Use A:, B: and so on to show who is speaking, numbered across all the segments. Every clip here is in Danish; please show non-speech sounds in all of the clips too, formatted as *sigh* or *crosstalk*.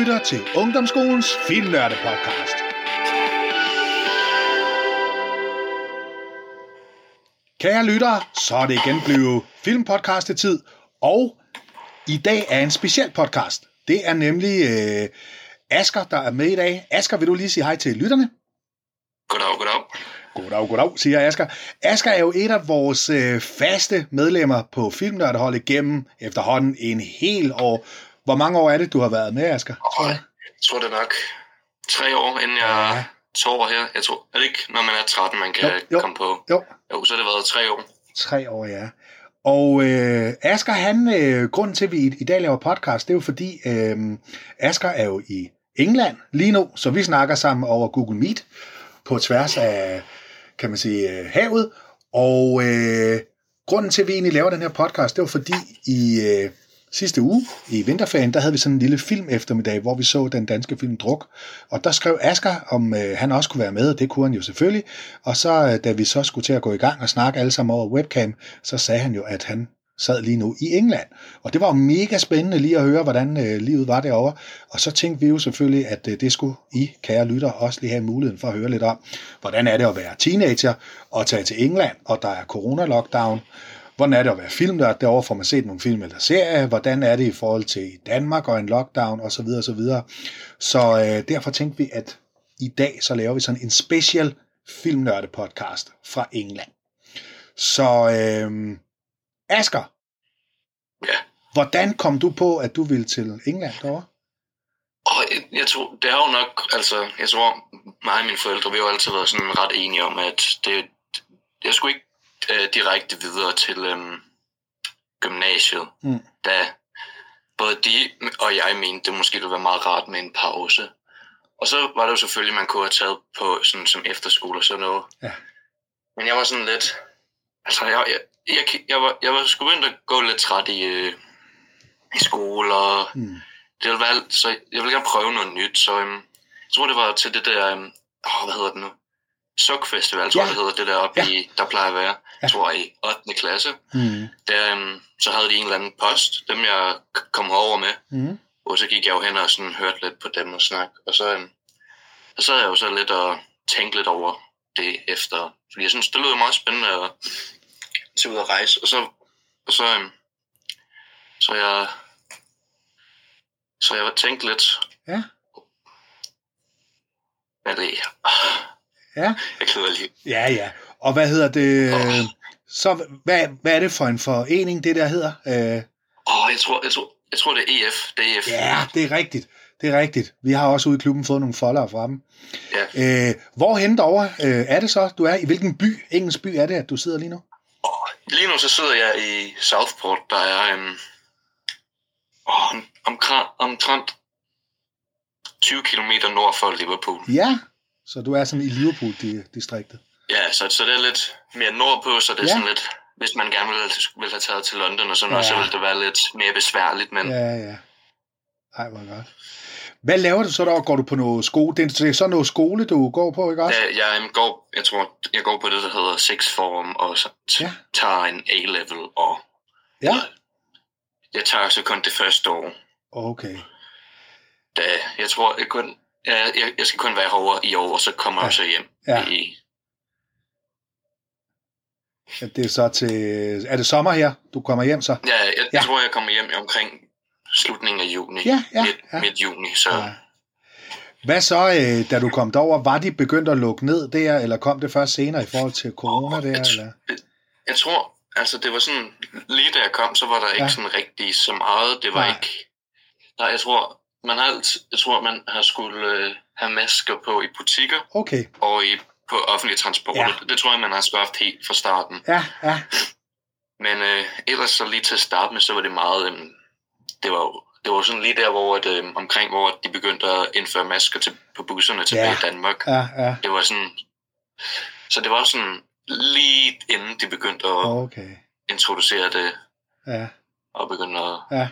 A: lytter til Ungdomsskolens Filmnørde podcast. Kære lyttere, så er det igen blevet filmpodcast-tid, og i dag er en speciel podcast. Det er nemlig øh, Asker, der er med i dag. Asker, vil du lige sige hej til lytterne?
B: Goddag, goddag.
A: Goddag, goddag, siger Asger. Asger er jo et af vores øh, faste medlemmer på Filmnørdeholdet gennem efterhånden en hel år. Hvor mange år er det, du har været med, Asger?
B: Tror jeg. jeg tror det nok tre år, inden jeg ja. tog over her. Jeg tror, er det ikke, når man er 13, man kan jo, jo, komme på?
A: Jo.
B: Jo, så har det været tre år.
A: Tre år, ja. Og øh, Asger, han, øh, grunden til, at vi i, i dag laver podcast, det er jo fordi, øh, Asger er jo i England lige nu, så vi snakker sammen over Google Meet på tværs af, kan man sige, øh, havet. Og øh, grunden til, at vi egentlig laver den her podcast, det var fordi i øh, sidste uge i vinterferien, der havde vi sådan en lille film eftermiddag, hvor vi så den danske film Druk. Og der skrev Asger, om øh, han også kunne være med, og det kunne han jo selvfølgelig. Og så, øh, da vi så skulle til at gå i gang og snakke alle sammen over webcam, så sagde han jo, at han sad lige nu i England. Og det var mega spændende lige at høre, hvordan øh, livet var derovre. Og så tænkte vi jo selvfølgelig, at øh, det skulle I, kære lytter, også lige have muligheden for at høre lidt om, hvordan er det at være teenager og tage til England, og der er corona-lockdown. Hvordan er det at være filmnørd derovre? Får man set nogle film eller serier? Hvordan er det i forhold til Danmark og en lockdown osv. Så, så, videre. så øh, derfor tænkte vi, at i dag så laver vi sådan en special filmnørde podcast fra England. Så øh, Asker.
B: Ja.
A: Hvordan kom du på, at du ville til England derovre?
B: Og jeg, jeg tror, det er jo nok, altså, jeg tror, mig og mine forældre, vi har jo altid været sådan ret enige om, at det, jeg skulle ikke uh, direkte videre til um, gymnasiet, mm. da både de og jeg mente, det måske ville være meget rart med en pause. Og så var det jo selvfølgelig, man kunne have taget på sådan som efterskole og sådan noget.
A: Ja.
B: Men jeg var sådan lidt, altså jeg, jeg, jeg, jeg, var, jeg var sgu begyndt at gå lidt træt i, øh, i skole, og mm. det ville være, så jeg ville gerne prøve noget nyt, så øhm, jeg tror, det var til det der, øhm, åh, hvad hedder det nu? Suk Festival, tror ja. det hedder, det der oppe ja. i, der plejer at være, ja. tror jeg, i 8. klasse. Mm. Der, øhm, så havde de en eller anden post, dem jeg kom over med, mm. og så gik jeg jo hen og sådan hørte lidt på dem og snak, og så, øhm, så sad jeg jo så lidt og tænkte lidt over det efter, fordi jeg synes, det lød meget spændende at til ud at rejse, og så, og så, øhm, så jeg, så jeg var tænkt lidt.
A: Ja.
B: Hvad er det?
A: Ja.
B: Jeg keder lige.
A: Ja, ja. Og hvad hedder det? Oh. Så hvad, hvad er det for en forening, det der hedder? Øh...
B: Oh, jeg tror, jeg tror, jeg tror det er EF. Det er EF.
A: Ja, det er rigtigt. Det er rigtigt. Vi har også ude i klubben fået nogle folder fra dem.
B: Ja.
A: Øh, hvorhen derovre øh, er det så, du er? I hvilken by, engelsk by er det, at du sidder lige nu?
B: Og lige nu så sidder jeg i Southport, der er um, oh, omkring, omtrent 20 km nord for Liverpool.
A: Ja, så du er sådan i Liverpool-distriktet.
B: Ja, så, så det er lidt mere nordpå, så det er ja. sådan lidt, hvis man gerne vil, vil have taget til London og sådan noget, ja. så vil det være lidt mere besværligt. Men...
A: Ja, ja. Ej, hvor godt. Hvad laver du så der? Går du på noget skole? Det er så noget skole, du går på, ikke også?
B: Ja, jeg går, jeg tror, jeg går på det, der hedder Six Form, og så ja. tager en A-level, og
A: ja.
B: jeg, jeg tager så kun det første år.
A: Okay.
B: Da, jeg tror, jeg, kun, jeg, jeg, skal kun være herovre i år, og så kommer ja. jeg så hjem.
A: Ja.
B: I,
A: ja. Det er så til... Er det sommer her, du kommer hjem så?
B: Ja, jeg, ja. jeg tror, jeg kommer hjem omkring slutningen af juni.
A: Ja, ja,
B: midt,
A: ja.
B: midt juni, så... Ja.
A: Hvad så, øh, da du kom derover? Var de begyndt at lukke ned der, eller kom det først senere i forhold til corona der?
B: Jeg,
A: eller?
B: Jeg, jeg tror, altså det var sådan, lige da jeg kom, så var der ikke ja. sådan rigtig så meget. Det var
A: Nej.
B: ikke... Nej, jeg tror, man har altid, jeg tror, man har skulle øh, have masker på i butikker
A: Okay.
B: og i, på offentlige transporter.
A: Ja.
B: Det tror jeg, man har haft helt fra starten.
A: Ja, ja. *laughs*
B: Men øh, ellers så lige til at starte med, så var det meget... Øh, det var det var sådan lige der, hvor at, øh, omkring, hvor de begyndte at indføre masker til, på busserne tilbage
A: Ja.
B: i Danmark.
A: Ja, ja.
B: Det var sådan... Så det var sådan lige inden de begyndte at
A: Okay.
B: introducere det
A: Ja,
B: og begynde at...
A: ja.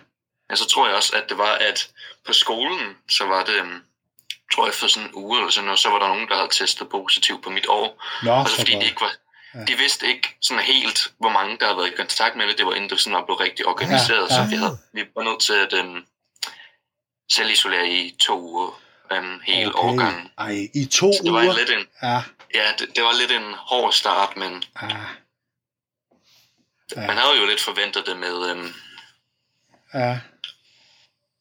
B: Ja, så tror jeg også, at det var, at på skolen, så var det, øhm, tror jeg, for sådan en uge eller sådan noget, så var der nogen, der havde testet positivt på mit år.
A: Nå,
B: Og så
A: så
B: fordi de ikke var,
A: Ja.
B: de vidste ikke sådan helt, hvor mange der havde været i kontakt med det. Det var inden det sådan var blevet rigtig organiseret,
A: Ja, ja.
B: så vi, havde, vi var nødt til at, øhm, selvisolere i to uger um, hele okay. årgangen.
A: Ej, i to
B: Så det var
A: uger?
B: lidt en,
A: Ja,
B: ja, det, det var lidt en hård start, men
A: ja. Ja.
B: man havde jo lidt forventet det med, um,
A: Ja.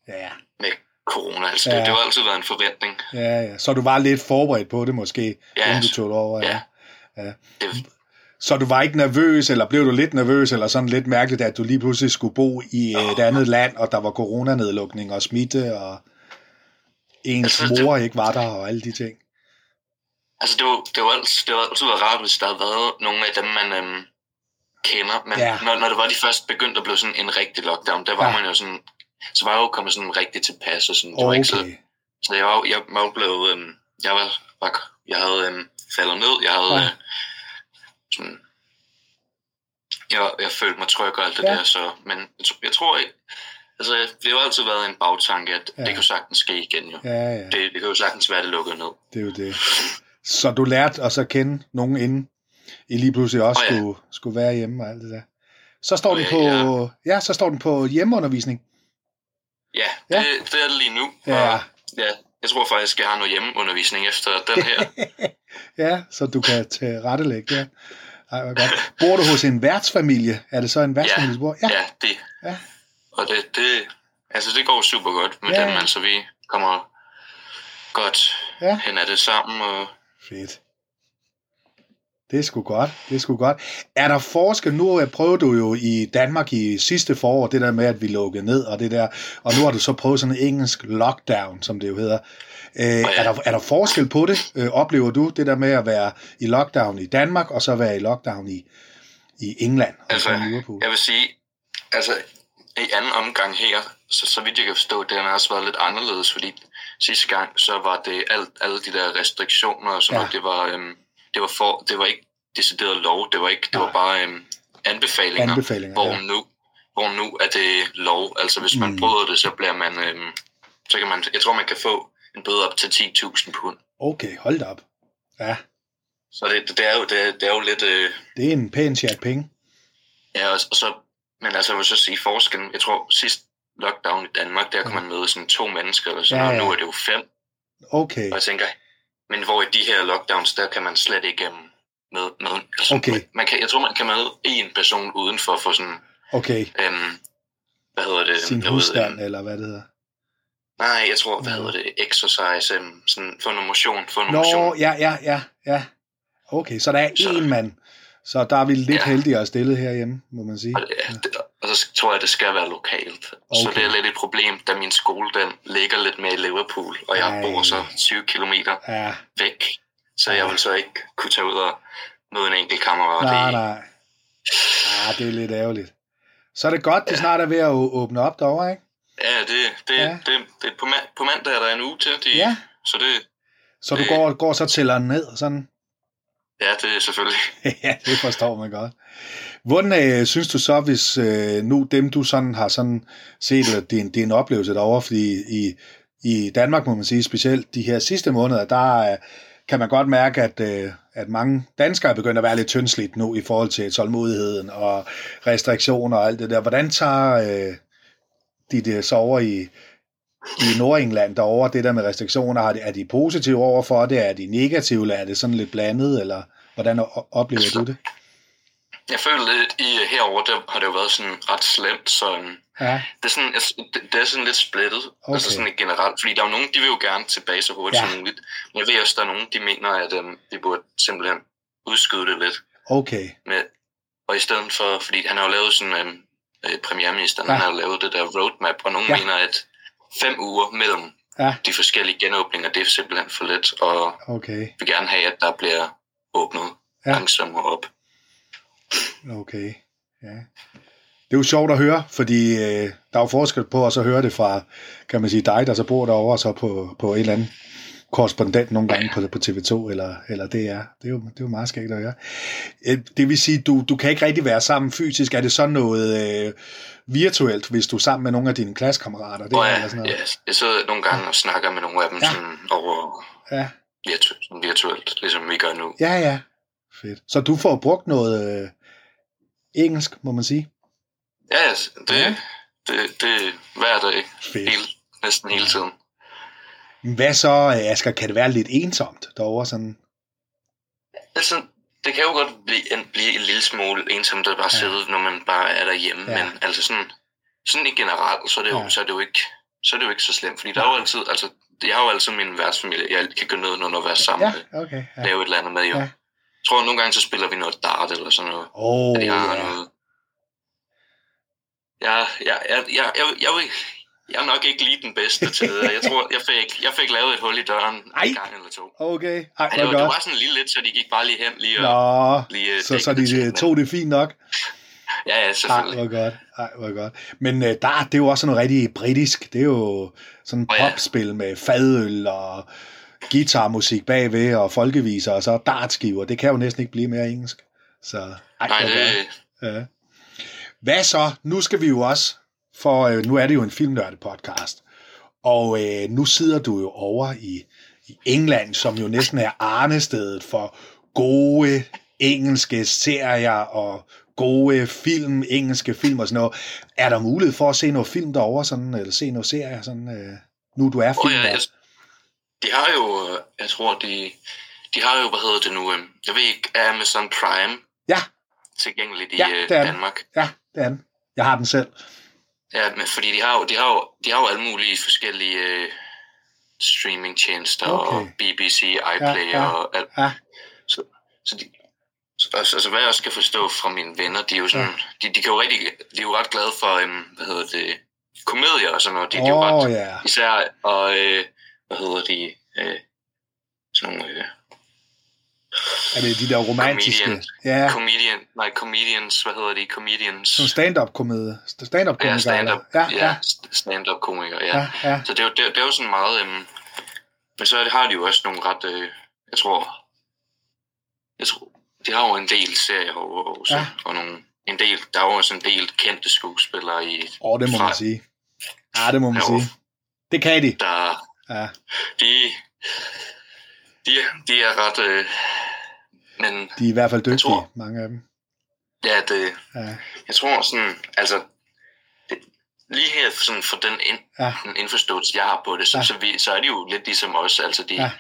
A: Ja,
B: med corona. Altså,
A: Ja.
B: det, det har altid været en forventning.
A: ja, ja. Så du var lidt forberedt på det måske,
B: Ja,
A: inden du tog det over. Ja.
B: ja. Det,
A: Så du var ikke nervøs, eller blev du lidt nervøs, eller sådan lidt mærkeligt, at du lige pludselig skulle bo i et andet land, og der var coronanedlukning og smitte, og ens
B: Altså, det-
A: mor ikke var der, og alle de ting.
B: altså, det var, det var, altid, det var altid været rart, hvis der havde været nogle af dem, man øhm, kender. Men
A: Ja.
B: ja. når, når det var de først begyndte at blive sådan en rigtig lockdown, der var
A: Ja.
B: ja. man jo sådan... Så var jeg jo kommet sådan rigtig tilpas, og sådan, det var ikke så,
A: Okay.
B: så jeg var, jeg var blevet, øhm, jeg var, var, jeg havde øhm, faldet ned, jeg havde
A: Ja.
B: øh, sådan, jeg, jeg følte mig tryg og alt det
A: Ja.
B: der, så, men jeg, tr- jeg tror ikke, altså det har altid været en bagtanke, at
A: Ja.
B: ja. det kan jo sagtens ske igen jo.
A: Ja, ja,
B: Det, det kan jo sagtens være, det lukker ned.
A: det er jo det. Så du lærte at kende nogen inden, I lige pludselig også
B: Åh, ja.
A: skulle, skulle være hjemme og alt det der. Så står
B: Åh,
A: den
B: ja,
A: på, ja, så står den på hjemmeundervisning.
B: Ja,
A: Ja.
B: det, det er det lige nu.
A: Ja.
B: Og, ja, jeg tror faktisk, jeg har noget hjemmeundervisning efter den her. *laughs*
A: Ja, så du kan tilrettelægge det. Ej, hvor godt. Bor du hos en værtsfamilie? Er det så en værtsfamilie, du bor?
B: ja, ja, det.
A: Ja.
B: Og det, det, altså det går super godt med
A: Ja.
B: ja. dem. Altså vi kommer godt
A: Ja.
B: ja. hen af det sammen. Og,
A: Fedt. Det er sgu godt. Det er sgu godt. Er der forskel? Nu prøvede du jo i Danmark i sidste forår, det der med, at vi lukkede ned og det der, og nu har du så prøvet sådan en engelsk lockdown, som det jo hedder. Øh, er, der, er der forskel på det? Øh, oplever du det der med at være i lockdown i Danmark, og så være i lockdown i, i England, og
B: Altså,
A: så i Liverpool?
B: jeg vil sige, altså i anden omgang her, så, så vidt jeg kan forstå, det har også været lidt anderledes, fordi sidste gang, så var det alt, alle de der restriktioner og sådan
A: ja.
B: noget, det var, øhm, det var, for, det var ikke decideret lov, det var ikke, det var bare øhm, anbefalinger,
A: Anbefalinger,
B: hvor
A: ja.
B: nu, hvor nu er det lov. Altså hvis man
A: Mm.
B: bryder det, så bliver man, øhm, så kan man, jeg tror man kan få en bøde op til 10.000 pund.
A: Okay, hold da op. Ja,
B: Så det, det, er jo, det, det er jo lidt, øh,
A: det er en pæn chat penge.
B: Ja, og, og så, men altså, jeg vil så sige forskellen. Jeg tror, sidst lockdown i Danmark, der kunne man møde sådan to mennesker eller sådan
A: Ja,
B: ja,
A: ja.
B: Nu er det jo fem.
A: Okay,
B: Og jeg tænker, men hvor i de her lockdowns, der kan man slet ikke um, med, med altså,
A: Okay.
B: man kan, jeg tror, man kan møde en person uden for for sådan,
A: okay.
B: um, hvad hedder det?
A: Sin
B: jeg ved,
A: husstand,
B: øhm,
A: eller hvad det hedder.
B: nej, jeg tror, hvad hedder det? Exercise, um, sådan, få noget motion, få noget
A: Nå,
B: motion.
A: ja, ja, ja, ja. Okay, så der er
B: Så-
A: én mand. Så der er vi lidt
B: Ja.
A: heldigere stillet herhjemme, må man sige.
B: Og, ja, det, og så tror jeg, det skal være lokalt. Okay. Så det er lidt et problem, da min skole den ligger lidt mere i Liverpool, og jeg
A: Ej.
B: bor så 20 kilometer
A: Ja,
B: væk. Så jeg vil så ikke kunne tage ud og møde en enkelt kammerat.
A: nej,
B: i-
A: nej. Ah, det er lidt ærgerligt. Så er det godt, det snart er ved at åbne op derovre, ikke?
B: Ja, det, det,
A: Ja.
B: ja. det, det, på, ma- på mandag er der en uge til. De,
A: Ja.
B: Så det,
A: Så du
B: Det-
A: går, går så tæller ned, sådan?
B: ja, det er selvfølgelig. *laughs*
A: ja, det forstår man godt. Hvordan øh, synes du så, hvis øh, nu dem, du sådan har sådan set, eller det er en oplevelse derovre, fordi i, i Danmark, må man sige, specielt de her sidste måneder, der øh, kan man godt mærke, at, øh, at mange danskere er begyndt at være lidt tyndslidt nu i forhold til tålmodigheden og restriktioner og alt det der. Hvordan tager øh, de det så over i, i Nordengland derovre, det der med restriktioner? Har de, er de positive over for det? Er de negative, eller er det sådan lidt blandet? Eller hvordan o- oplever du det?
B: Jeg føler lidt, i herover der har det jo været sådan ret slemt, så
A: Ja,
B: det er sådan, altså, det, det er sådan lidt splittet,
A: Okay.
B: okay. altså sådan generelt, fordi der er jo nogen, de vil jo gerne tilbage så hurtigt
A: Ja.
B: som muligt, men jeg ved også, der er nogen, de mener, at øhm, vi burde simpelthen udskyde det lidt,
A: okay.
B: med, og i stedet for, fordi han har jo lavet sådan, øhm, øh, premierministeren,
A: Ja.
B: han har lavet det der roadmap, og nogen
A: Ja.
B: mener, at fem uger mellem
A: Ja,
B: de forskellige genåbninger, det er simpelthen for lidt, og
A: okay.
B: vil gerne have, at der bliver åbnet
A: ja.
B: langsommere op.
A: Okay, ja. Det er jo sjovt at høre, fordi øh, der er jo forskel på at så høre det fra, kan man sige, dig, der så bor derovre, og så på, på en eller anden korrespondent nogle gange på, på TV2 eller, eller DR. Det er, jo, det er jo meget skægt at høre. Øh, Det vil sige, du, du kan ikke rigtig være sammen fysisk. Er det sådan noget øh, virtuelt, hvis du er sammen med nogle af dine klassekammerater? Det er,
B: ja,
A: eller sådan noget?
B: ja, jeg sidder nogle gange og snakker med nogle af dem
A: Ja.
B: sådan over
A: Ja,
B: virtu- virtuelt, ligesom vi gør nu.
A: ja, ja. Fedt. Så du får brugt noget øh, engelsk, må man sige?
B: Ja, ja, det,
A: Ja.
B: det, det er hver dag,
A: Fedt.
B: hele næsten hele tiden.
A: Hvad så, Asger, kan det være lidt ensomt derovre? Sådan?
B: Altså, det kan jo godt blive en, blive en lille smule ensomt at bare
A: Ja.
B: sidde, når man bare er derhjemme,
A: Ja.
B: men altså sådan, sådan i generelt, så er det jo,
A: Ja.
B: så er det jo ikke, så er det jo ikke så slemt, fordi der er jo altid, altså, jeg har jo altid min værtsfamilie, jeg kan gå ned at være sammen
A: Ja, okay. Ja.
B: lave et eller andet med, jo.
A: Ja.
B: Ja. Jeg tror, nogle gange så spiller vi noget dart eller sådan noget.
A: Åh,
B: Oh, har
A: ja.
B: noget. Ja, ja, jeg, jeg, jeg, jeg, jeg, jeg er nok ikke lige den bedste til det. Jeg tror, jeg fik, jeg fik lavet et hul i døren
A: Ej.
B: en gang eller to.
A: Okay, ej,
B: Ej, det, var, det var sådan lige lidt, så de gik bare lige hen lige og...
A: Nå,
B: lige, øh,
A: så, så de
B: det
A: tog det fint nok.
B: Ja, ja,
A: Ej,
B: selvfølgelig.
A: hvor godt. Ej, hvor godt. Men øh, der, det er jo også noget rigtig britisk. Det er jo sådan
B: ja.
A: popspil med fadøl og guitarmusik bagved og folkeviser og så dartskiver. Det kan jo næsten ikke blive mere engelsk. Så ej,
B: Nej, det,
A: Ja. Hvad så? Nu skal vi jo også, for øh, nu er det jo en filmnørde podcast, og øh, nu sidder du jo over i, i England, som jo næsten er arnestedet for gode engelske serier og gode film, engelske film og sådan noget. Er der mulighed for at se noget film derovre, sådan, eller se noget serier, sådan, øh, nu du er
B: Åh, ja,
A: filmnørd?
B: jeg, de har jo, øh, jeg tror, de, de har jo, hvad hedder det nu, øh, jeg ved ikke, Amazon Prime
A: Ja,
B: tilgængeligt i
A: Ja,
B: øh,
A: det er den.
B: Danmark?
A: ja, det er den. Jeg har den selv.
B: Ja, men fordi de har jo, de har jo, de har jo alle mulige forskellige øh, streamingtjenester
A: Okay.
B: og BBC, iPlayer
A: Ja, ja.
B: og alt.
A: Ja,
B: Så, så de, så, altså, altså, hvad jeg også skal forstå fra mine venner, de er jo sådan, de, de, kan jo rigtig, de er jo ret glade for, um, hvad hedder det, komedier og sådan noget. De, de er jo ret,
A: ja.
B: især, og, øh, hvad hedder de, øh, sådan nogle, øh,
A: Er det de der romantiske?
B: Comedians.
A: Ja,
B: comedian, nej, comedians, hvad hedder de, comedians,
A: sådan stand-up komedie. Stand-up
B: ja,
A: komikere.
B: stand-up,
A: Ja,
B: ja,
A: ja,
B: stand-up komikere, ja.
A: ja, ja.
B: Så det er jo, det, det er jo sådan meget... Øhm, men så har de jo også nogle ret... Øh, jeg tror... Jeg tror... De har jo en del serier og, også,
A: Ja.
B: ja. og nogle, en del, der er jo også en del kendte skuespillere i...
A: Åh, det må
B: fra-
A: man sige. Ja, det må man sige. Det kan de.
B: Der,
A: Ja.
B: de, de, de er ret... Øh, men
A: De er i hvert fald dygtige,
B: tror-
A: mange af dem.
B: ja, det,
A: Ja,
B: jeg tror sådan... Altså, det, lige her sådan for den, ind,
A: ja,
B: den indforståelse, jeg har på det, så,
A: Ja.
B: så, vi, så er de jo lidt ligesom os. Altså, de,
A: ja.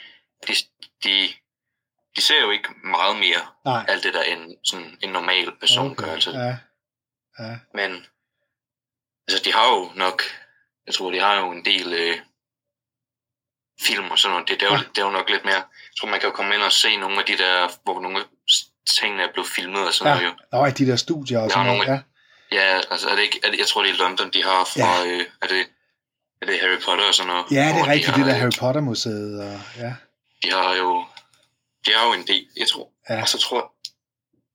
B: de, de, de ser jo ikke meget mere
A: nej.
B: alt det, der en, sådan en normal person okay. gør. Altså.
A: Ja, ja,
B: Men altså, de har jo nok, jeg tror, de har jo en del øh, film og sådan noget. Det, det, er jo, det er jo nok lidt mere, jeg tror, man kan jo komme ind og se nogle af de der, hvor nogle tingene er blevet filmet og sådan
A: Ja.
B: noget. Jo.
A: Nå, de der studier og
B: Jeg
A: sådan noget. Ja.
B: Ja, altså er det ikke, er det, jeg tror, det er London, de har fra, ja. øh, er det, er det Harry Potter og sådan noget?
A: ja, det er
B: de
A: rigtigt,
B: har,
A: det der Harry Potter-museet. Og, ja,
B: de har jo de har jo en del, jeg tror.
A: Ja.
B: Og så tror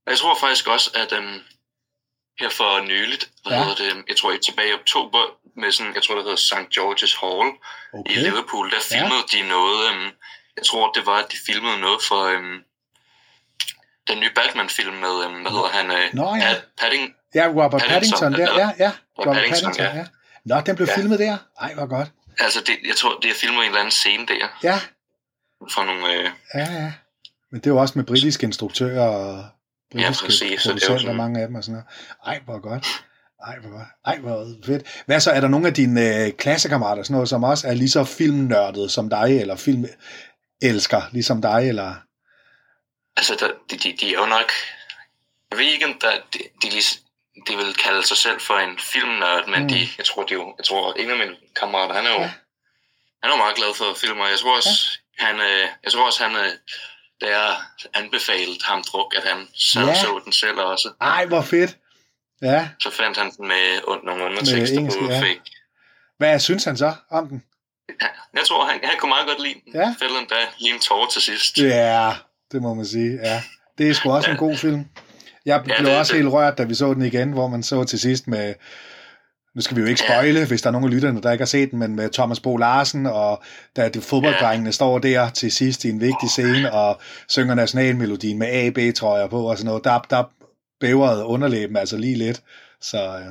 B: jeg tror faktisk også, at um, her for nyligt, hvad
A: Ja.
B: det, jeg tror tilbage i oktober, med sådan, jeg tror det hedder St. George's Hall okay. i. Liverpool, der filmede ja. de noget, um, jeg tror det var, at de filmede noget for um, den nye Batman-film med, um, hvad hedder han, uh,
A: Nå, ja.
B: Pat, Padding,
A: Ja, Robert Pattinson,
B: Pattinson,
A: der. Ja, ja. Robert
B: Pattinson,
A: Pattinson, ja.
B: ja.
A: Nå, den blev
B: Ja.
A: filmet der. Ej, hvor godt.
B: altså det, jeg tror, de har filmet en eller anden scene der,
A: Ja,
B: fra nogle, øh,
A: ja, ja. Men det er jo også med britiske instruktører og britiske
B: præcis, så det er jo sådan-
A: mange af dem og sådan noget. Ej, hvor godt. Ej, hvor. Ej, hvor fedt. Hvad så, er der nogle af dine øh, klassekammerater, sådan noget, som også er lige så filmnørdet som dig, eller filmelsker ligesom dig, eller...
B: Altså, der, de, de, de er jo nok... Jeg ved ikke, om der, de, de, de vil kalde sig selv for en filmnørd, men
A: Mm.
B: de, jeg tror, de jo, jeg tror, en af mine kammerater, han er jo,
A: Ja.
B: ja. han er jo meget glad for film, og jeg tror også, ja. han, øh, jeg tror også, han, øh, da jeg anbefalede ham druk, at han så,
A: Ja.
B: så den selv også.
A: Ej, hvor fedt. Ja,
B: Så fandt han den med und, nogle undertekster
A: engelsk,
B: på
A: ja.
B: fake.
A: hvad synes han så om den?
B: Ja, jeg tror, han, han kunne meget godt lide den.
A: Ja.
B: Fældede endda lige en tårer til sidst.
A: Ja, det må man sige, ja. Det er sgu også
B: Ja.
A: en god film. Jeg blev
B: Ja, det
A: også
B: det.
A: helt rørt, da vi så den igen, hvor man så til sidst med, nu skal vi jo ikke
B: Ja.
A: spoile, hvis der er nogen af lytterne, der ikke har set den, men med Thomas Bo Larsen, og da de fodbolddrengene står der til sidst i en vigtig scene, og synger nationalmelodien med A, B, trøjer på og sådan noget, der, der bævrede underlæben altså lige lidt. Så, øh,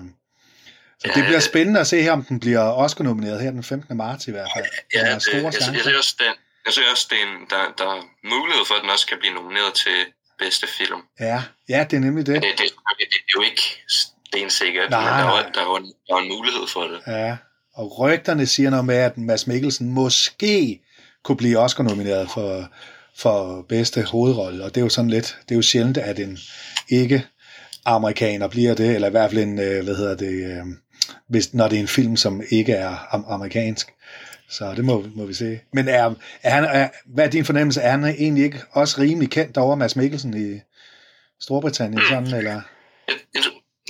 A: så
B: Ja,
A: det bliver
B: det-
A: spændende at se her, om den bliver Oscar-nomineret her den 15. marts i hvert fald.
B: Ja,
A: Den
B: det,
A: store
B: jeg, jeg,
A: chancer.
B: ser også, den, jeg ser også, det er en, der, der er mulighed for, at den også kan blive nomineret til bedste film.
A: Ja, ja, det er nemlig det.
B: Det, det, det, det er jo ikke
A: Nej,
B: der er,
A: nej.
B: jo- der, er jo en, der er en mulighed for det.
A: Ja, Og rygterne siger noget med, at Mads Mikkelsen måske kunne blive Oscar-nomineret for, for bedste hovedrolle, og det er jo sådan lidt, det er jo sjældent, at en ikke amerikaner bliver det, eller i hvert fald en, øh, hvad hedder det, øh, hvis, når det er en film, som ikke er am- amerikansk. Så det må, må vi se. Men er, er han, er, hvad er din fornemmelse? Er han egentlig ikke også rimelig kendt over Mads Mikkelsen i Storbritannien? Sådan, eller?
B: Jeg, jeg,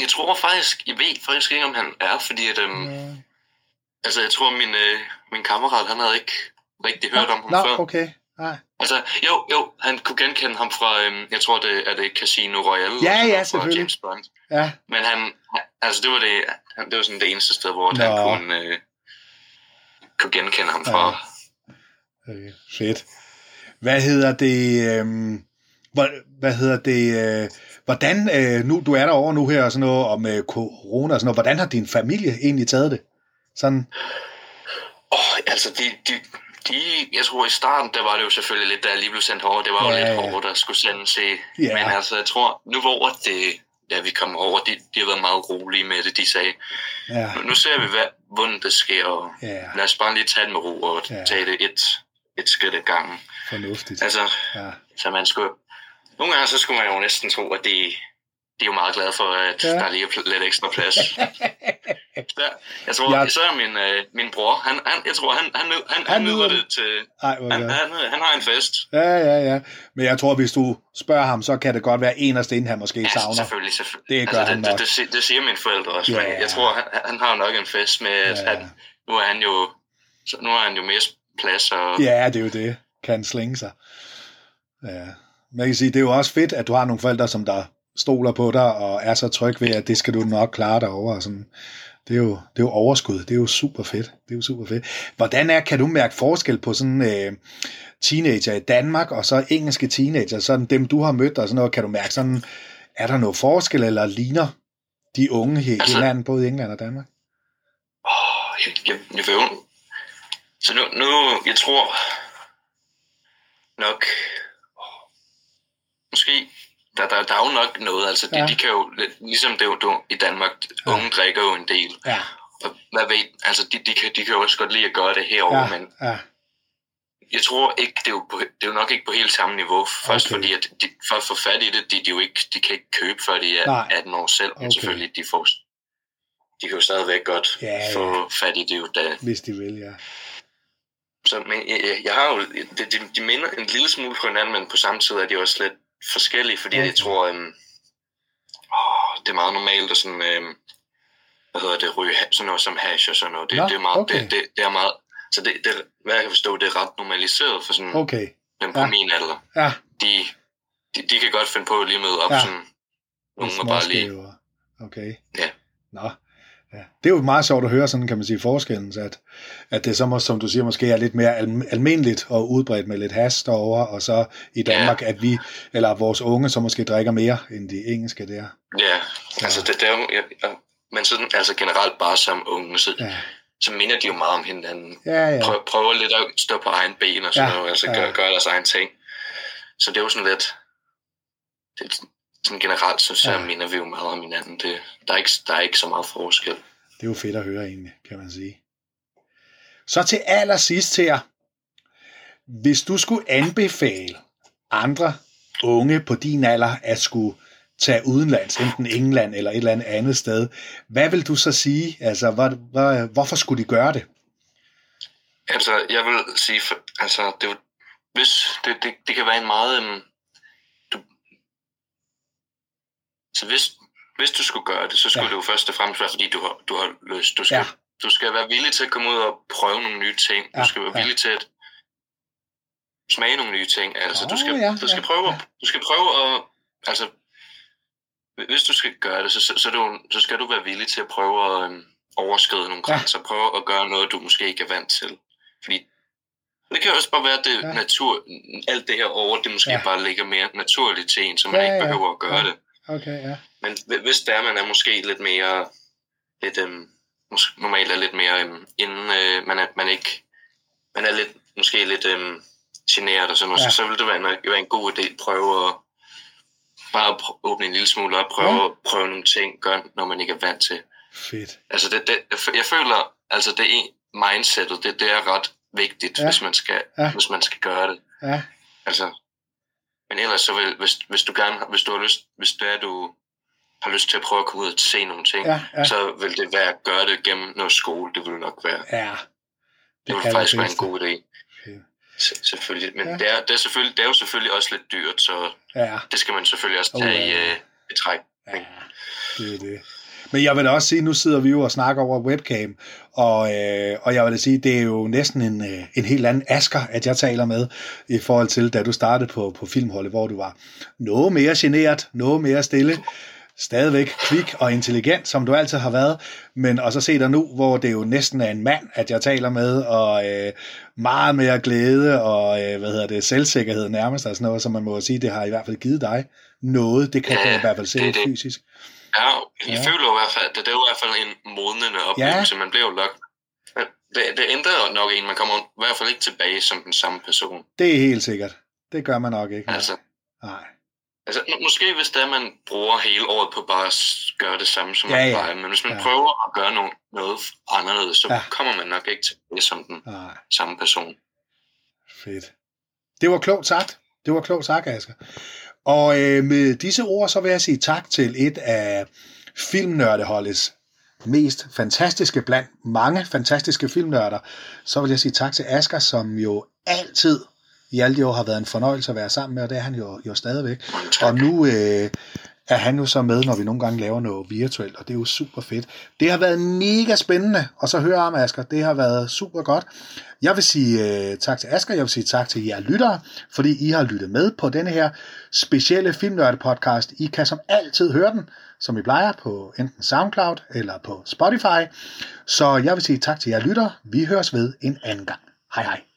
B: jeg tror faktisk, jeg ved faktisk ikke, om han er, fordi at, øhm,
A: Ja.
B: altså jeg tror, min, øh, min kammerat, han havde ikke rigtig hørt om ham
A: Nå,
B: før.
A: okay. Nej.
B: Altså, jo, jo, han kunne genkende ham fra, øhm, jeg tror, det er det Casino Royale.
A: Ja, ja, selvfølgelig.
B: James Bond.
A: Ja,
B: Men han, han- altså det var det, han, det var sådan det eneste sted, hvor han
A: Nå.
B: kunne, øh, kunne genkende ham fra.
A: Ja. Okay, fedt. Hvad hedder det? øhm, hvor, hvad hedder det? Øh, hvordan, øh, nu du er derovre nu her og sådan noget om øh, corona og sådan noget, hvordan har din familie egentlig taget det? Sådan,
B: Åh, oh, altså de, de, de, jeg tror i starten, der var det jo selvfølgelig lidt, da jeg lige blev sendt over, det var jo
A: Ja,
B: lidt
A: ja.
B: hårdt at skulle sende til.
A: Ja.
B: Men altså, jeg tror, nu hvor det, da vi kom over, de, de har været meget rolige med det. De sagde,
A: ja,
B: nu, nu ser vi, hvad, hvordan det sker, og
A: ja,
B: lad os bare lige tage det med ro og
A: Ja.
B: ja. tage det et, et skridt ad gangen.
A: fornuftigt.
B: Altså,
A: Ja,
B: så man skulle, nogle gange så skulle man jo næsten tro, at de, de er jo meget glade for, at
A: Ja.
B: der lige er lidt ekstra plads. *laughs* Så, jeg tror,
A: Ja.
B: især min, øh, min bror, han, han, jeg tror, han, han, han,
A: Han
B: han,
A: nyder det.
B: til...
A: Ej, hvor
B: Han,
A: godt.
B: han, han har en fest.
A: Ja, ja, ja. Men jeg tror, hvis du spørger ham, så kan det godt være en af sten, han måske
B: Ja,
A: savner.
B: selvfølgelig, selvfølgelig.
A: Det gør
B: altså,
A: han
B: det,
A: nok.
B: det, det, si- det, siger mine forældre også,
A: Ja.
B: men jeg tror, han, han har nok en fest med, at
A: Ja.
B: han, nu er han jo så nu har han jo mest plads, og
A: Ja, det er jo det. Kan slinge sig. Ja. Man kan sige, det er jo også fedt, at du har nogle forældre, som der stoler på dig, og er så tryg ved, at det skal du nok klare dig over. Sådan. Det, er jo, det er jo overskud. Det er jo super fedt. Det er jo super fedt. Hvordan er, kan du mærke forskel på sådan øh, teenager i Danmark, og så engelske teenager, sådan dem, du har mødt, og sådan noget, kan du mærke sådan, er der noget forskel, eller ligner de unge he-
B: Altså-
A: hinanden, både i England og Danmark?
B: åh, jeg, jeg, jeg vil jo... Så nu, nu, jeg tror nok, måske, der, der, der er jo nok noget, altså de,
A: Ja.
B: ja. de kan jo, ligesom det er jo i Danmark,
A: Ja.
B: unge drikker jo en del,
A: Ja,
B: og hvad ved, altså de, de, kan, de kan jo også godt lide at gøre det herovre,
A: ja,
B: ja. men
A: ja,
B: jeg tror ikke, det er, jo på, det er jo nok ikke på helt samme niveau. Først
A: Okay.
B: fordi, at de, for at få fat i det, de, de, jo ikke, de kan ikke købe, før de er
A: Nej.
B: 18 år selv. Men
A: Okay.
B: selvfølgelig, de får de kan jo stadigvæk godt
A: Ja, ja.
B: få fat i det jo da.
A: hvis de vil, ja.
B: Så, men jeg, jeg- jeg har jo, de, de, de minder en lille smule på hinanden, men på samme tid er de også lidt forskellige, fordi jeg tror, øhm, åh, det er meget normalt at sådan, øhm, hvad hedder det, ryge sådan noget som hash og sådan noget. Det,
A: Nå,
B: det er meget,
A: okay.
B: det, det, det, er meget, så det, det, hvad jeg kan forstå, det er ret normaliseret for sådan
A: Okay,
B: dem på
A: Ja.
B: ja. min alder.
A: ja.
B: de, de, de kan godt finde på at lige møde op
A: Ja.
B: ja. sådan nogen og bare lige...
A: Okay.
B: Ja.
A: Nå. Ja. Det er jo meget sjovt at høre, sådan kan man sige, forskellen, så at, at det så, må, som du siger, måske er lidt mere al- almindeligt og udbredt med lidt has derovre, og så i Danmark, ja. at vi, eller vores unge, så måske drikker mere end de engelske der.
B: Ja, altså det, det er jo... Jeg, jeg, men sådan, altså generelt bare som unge, så, ja.
A: Ja,
B: så minder de jo meget om hinanden.
A: ja, ja.
B: Prøv, prøver lidt at stå på egen ben og sådan
A: Ja,
B: ja. noget, altså
A: ja.
B: gøre, gøre deres egen ting. Så det er jo sådan lidt... Det, sådan generelt, så, så
A: Ja.
B: minder vi jo meget om hinanden. Det, der, er ikke, der er ikke så meget forskel.
A: Det er jo fedt at høre egentlig, kan man sige. Så til allersidst her. Hvis du skulle anbefale andre unge på din alder at skulle tage udenlands, enten England eller et eller andet andet sted, hvad vil du så sige? Altså, hvor, hvor, hvorfor skulle de gøre det?
B: Altså, jeg vil sige, altså, det, hvis, det, det, det kan være en meget, um, du, så hvis, hvis du skulle gøre det, så skulle
A: Ja.
B: ja. det jo først og fremmest være, fordi du har, du har lyst. Du skal,
A: Ja.
B: ja. du skal være villig til at komme ud og prøve nogle nye ting.
A: Ja,
B: Du skal være
A: ja.
B: villig til at smage nogle nye ting. Altså,
A: Åh,
B: du, skal,
A: ja,
B: du skal
A: ja,
B: prøve,
A: ja.
B: du skal prøve at, altså, hvis du skal gøre det, så, så, så, jo, så skal du være villig til at prøve at um, overskride nogle
A: Ja.
B: grænser. Prøve at gøre noget, du måske ikke er vant til. Fordi det kan også bare være, at det
A: Ja.
B: ja. natur, alt det her over, det måske
A: Ja.
B: ja. bare ligger mere naturligt til en, så man
A: Ja,
B: ja, ikke
A: ja.
B: behøver at gøre
A: Ja.
B: ja. det.
A: Okay, ja.
B: Men hvi- hvis det er, man er måske lidt mere, lidt, øhm, mås- normalt er lidt mere øhm, inden, øh, man, er, man ikke, man er lidt, måske lidt øhm, generet og sådan noget,
A: Ja.
B: så, så vil det være en, være en god idé at prøve at bare at åbne en lille smule op, prøve
A: Ja.
B: prøve nogle ting, gøre, når man ikke er vant til.
A: Fedt.
B: Altså, det, det, jeg føler, altså det er mindsetet, det, det er ret vigtigt,
A: Ja.
B: hvis, man skal,
A: ja.
B: hvis man skal gøre det.
A: Ja,
B: Altså, men ellers så vil, hvis, hvis du gerne, hvis du har lyst, hvis det er, du har lyst til at prøve at komme ud og se nogle ting,
A: ja, ja.
B: så vil det være at gøre det gennem noget skole, det vil nok være.
A: ja.
B: Det vil
A: er
B: faktisk være en god idé.
A: Okay.
B: Se- Selvfølgelig. Men
A: Ja.
B: ja. det, er, det, er selvfølgelig, det er jo selvfølgelig også lidt dyrt, så
A: Ja,
B: det skal man selvfølgelig også tage i
A: ja.
B: øh, betræk.
A: ja, det er det. Men jeg vil da også sige, nu sidder vi jo og snakker over webcam, og, øh, og jeg vil da sige, det er jo næsten en, øh, en helt anden asker, at jeg taler med, i forhold til, da du startede på, på filmholdet, hvor du var noget mere generet, noget mere stille, stadigvæk kvik og intelligent, som du altid har været, men og så se dig nu, hvor det jo næsten er en mand, at jeg taler med, og øh, meget mere glæde og øh, hvad hedder det, selvsikkerhed nærmest, og sådan noget, som man må sige, det har i hvert fald givet dig noget, det kan
B: Ja,
A: jeg i hvert fald se
B: det det.
A: fysisk.
B: Ja, jeg
A: Ja.
B: føler jo i hvert fald, det, det er jo i hvert fald en modnende oplevelse. Ja. Man bliver jo. Men det, det ændrer nok en. Man kommer i hvert fald ikke tilbage som den samme person.
A: Det er helt sikkert. Det gør man nok ikke.
B: Altså,
A: Nej.
B: altså må- måske hvis det er, man bruger hele året på bare at gøre det samme, som
A: Ja,
B: man
A: ja.
B: plejer. Men hvis man
A: Ja.
B: prøver at gøre noget, noget anderledes, så
A: ja.
B: kommer man nok ikke tilbage som den
A: Nej.
B: samme person.
A: Fedt. Det var klogt sagt. Det var klogt sagt, Asger. Og øh, med disse ord, så vil jeg sige tak til et af filmnørdeholdets mest fantastiske blandt mange fantastiske filmnørder. Så vil jeg sige tak til Asger, som jo altid i alle de år har været en fornøjelse at være sammen med, og det er han jo, jo stadigvæk. Og nu øh, er han jo så med, når vi nogle gange laver noget virtuelt, og det er jo super fedt. Det har været mega spændende, og så høre om Asger. Det har været super godt. Jeg vil sige øh, tak til Asger, jeg vil sige tak til jer lyttere, fordi I har lyttet med på denne her specielle filmnørde podcast. I kan som altid høre den, som I plejer, på enten SoundCloud eller på Spotify. Så jeg vil sige tak til jer lyttere. Vi høres ved en anden gang. Hej hej.